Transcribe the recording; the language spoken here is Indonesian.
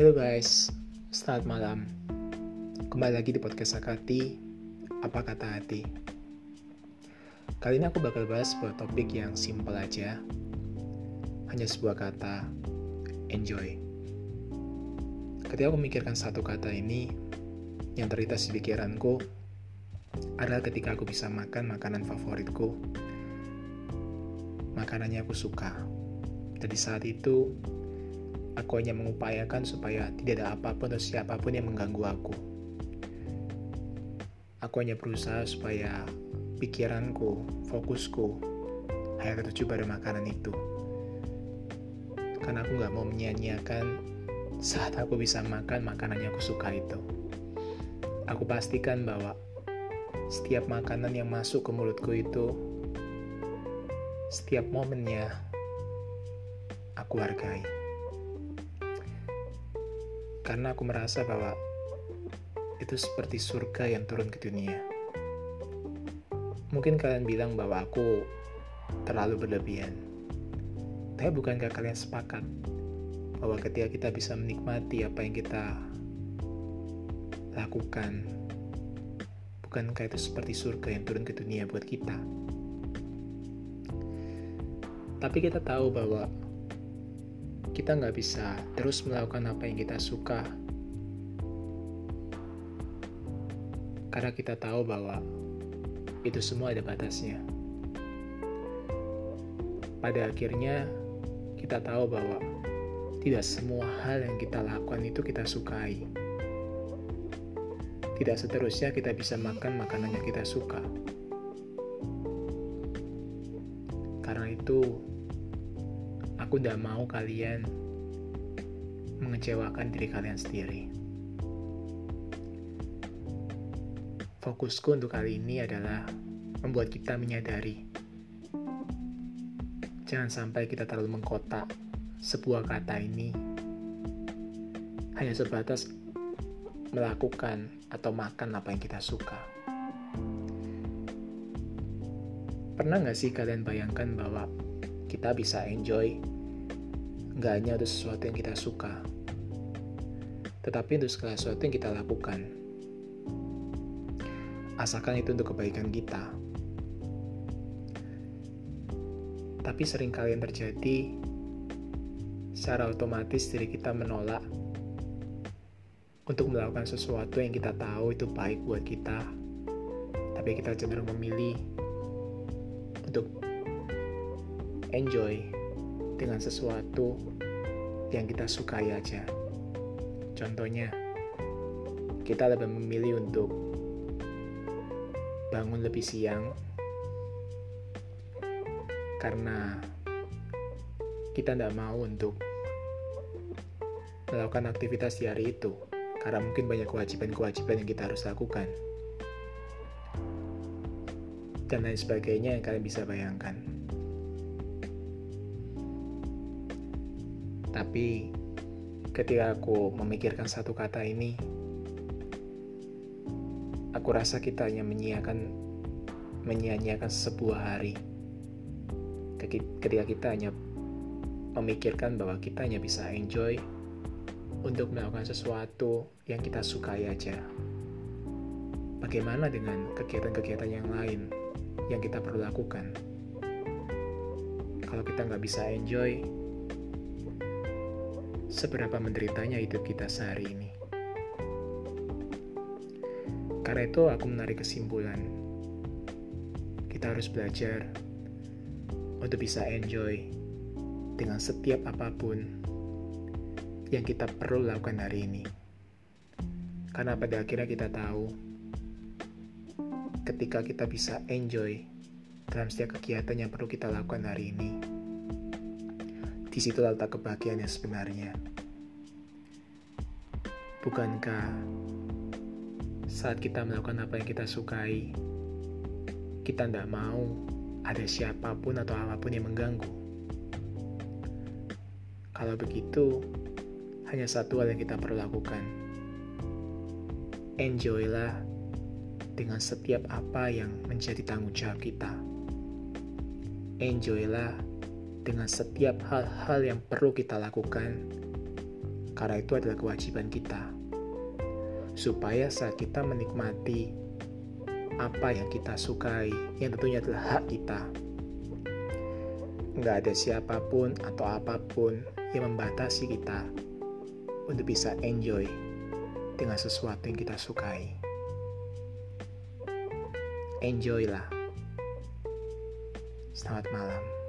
Halo guys, selamat malam. Kembali lagi di podcast Sakati, Apa Kata Hati. Kali ini aku bakal bahas sebuah topik yang simpel aja. Hanya sebuah kata, enjoy. Ketika aku memikirkan satu kata ini, yang terlintas di pikiranku adalah ketika aku bisa makan makanan favoritku. Makanannya aku suka. Jadi saat itu, Aku hanya mengupayakan supaya tidak ada apa pun atau siapa pun yang mengganggu aku. Aku hanya berusaha supaya pikiranku, fokusku, hanya tertuju pada makanan itu. Karena aku gak mau menyia-nyiakan saat aku bisa makan makanan yang aku suka itu. Aku pastikan bahwa setiap makanan yang masuk ke mulutku itu, setiap momennya, aku hargai karena aku merasa bahwa itu seperti surga yang turun ke dunia. Mungkin kalian bilang bahwa aku terlalu berlebihan. Tapi bukankah kalian sepakat bahwa ketika kita bisa menikmati apa yang kita lakukan, bukankah itu seperti surga yang turun ke dunia buat kita? Tapi kita tahu bahwa kita nggak bisa terus melakukan apa yang kita suka karena kita tahu bahwa itu semua ada batasnya. Pada akhirnya, kita tahu bahwa tidak semua hal yang kita lakukan itu kita sukai. Tidak seterusnya kita bisa makan makanan yang kita suka. Karena itu, Aku tidak mau kalian mengecewakan diri kalian sendiri. Fokusku untuk kali ini adalah membuat kita menyadari. Jangan sampai kita terlalu mengkotak sebuah kata ini hanya sebatas melakukan atau makan apa yang kita suka. Pernah nggak sih kalian bayangkan bahwa kita bisa enjoy Gak hanya untuk sesuatu yang kita suka, tetapi untuk segala sesuatu yang kita lakukan. Asalkan itu untuk kebaikan kita. Tapi sering kali yang terjadi, secara otomatis diri kita menolak untuk melakukan sesuatu yang kita tahu itu baik buat kita, tapi kita cenderung memilih untuk enjoy dengan sesuatu yang kita sukai aja. Contohnya, kita lebih memilih untuk bangun lebih siang karena kita tidak mau untuk melakukan aktivitas di hari itu karena mungkin banyak kewajiban-kewajiban yang kita harus lakukan dan lain sebagainya yang kalian bisa bayangkan. Tapi ketika aku memikirkan satu kata ini, aku rasa kita hanya menyiakan menyia-nyiakan sebuah hari. Ketika kita hanya memikirkan bahwa kita hanya bisa enjoy untuk melakukan sesuatu yang kita sukai aja. Bagaimana dengan kegiatan-kegiatan yang lain yang kita perlu lakukan? Kalau kita nggak bisa enjoy, seberapa menderitanya hidup kita sehari ini. Karena itu aku menarik kesimpulan, kita harus belajar untuk bisa enjoy dengan setiap apa pun yang kita perlu lakukan hari ini. Karena pada akhirnya kita tahu, ketika kita bisa enjoy dalam setiap kegiatan yang perlu kita lakukan hari ini, di situ letak kebahagiaan yang sebenarnya. Bukankah saat kita melakukan apa yang kita sukai, kita tidak mau ada siapa pun atau apa pun yang mengganggu? Kalau begitu, hanya satu hal yang kita perlu lakukan. Enjoylah dengan setiap apa yang menjadi tanggung jawab kita. Enjoylah dengan setiap hal-hal yang perlu kita lakukan, Karena itu adalah kewajiban kita. Supaya saat kita menikmati apa yang kita sukai, yang tentunya adalah hak kita, nggak ada siapa pun atau apa pun yang membatasi kita untuk bisa enjoy dengan sesuatu yang kita sukai. Enjoy lah. Selamat malam.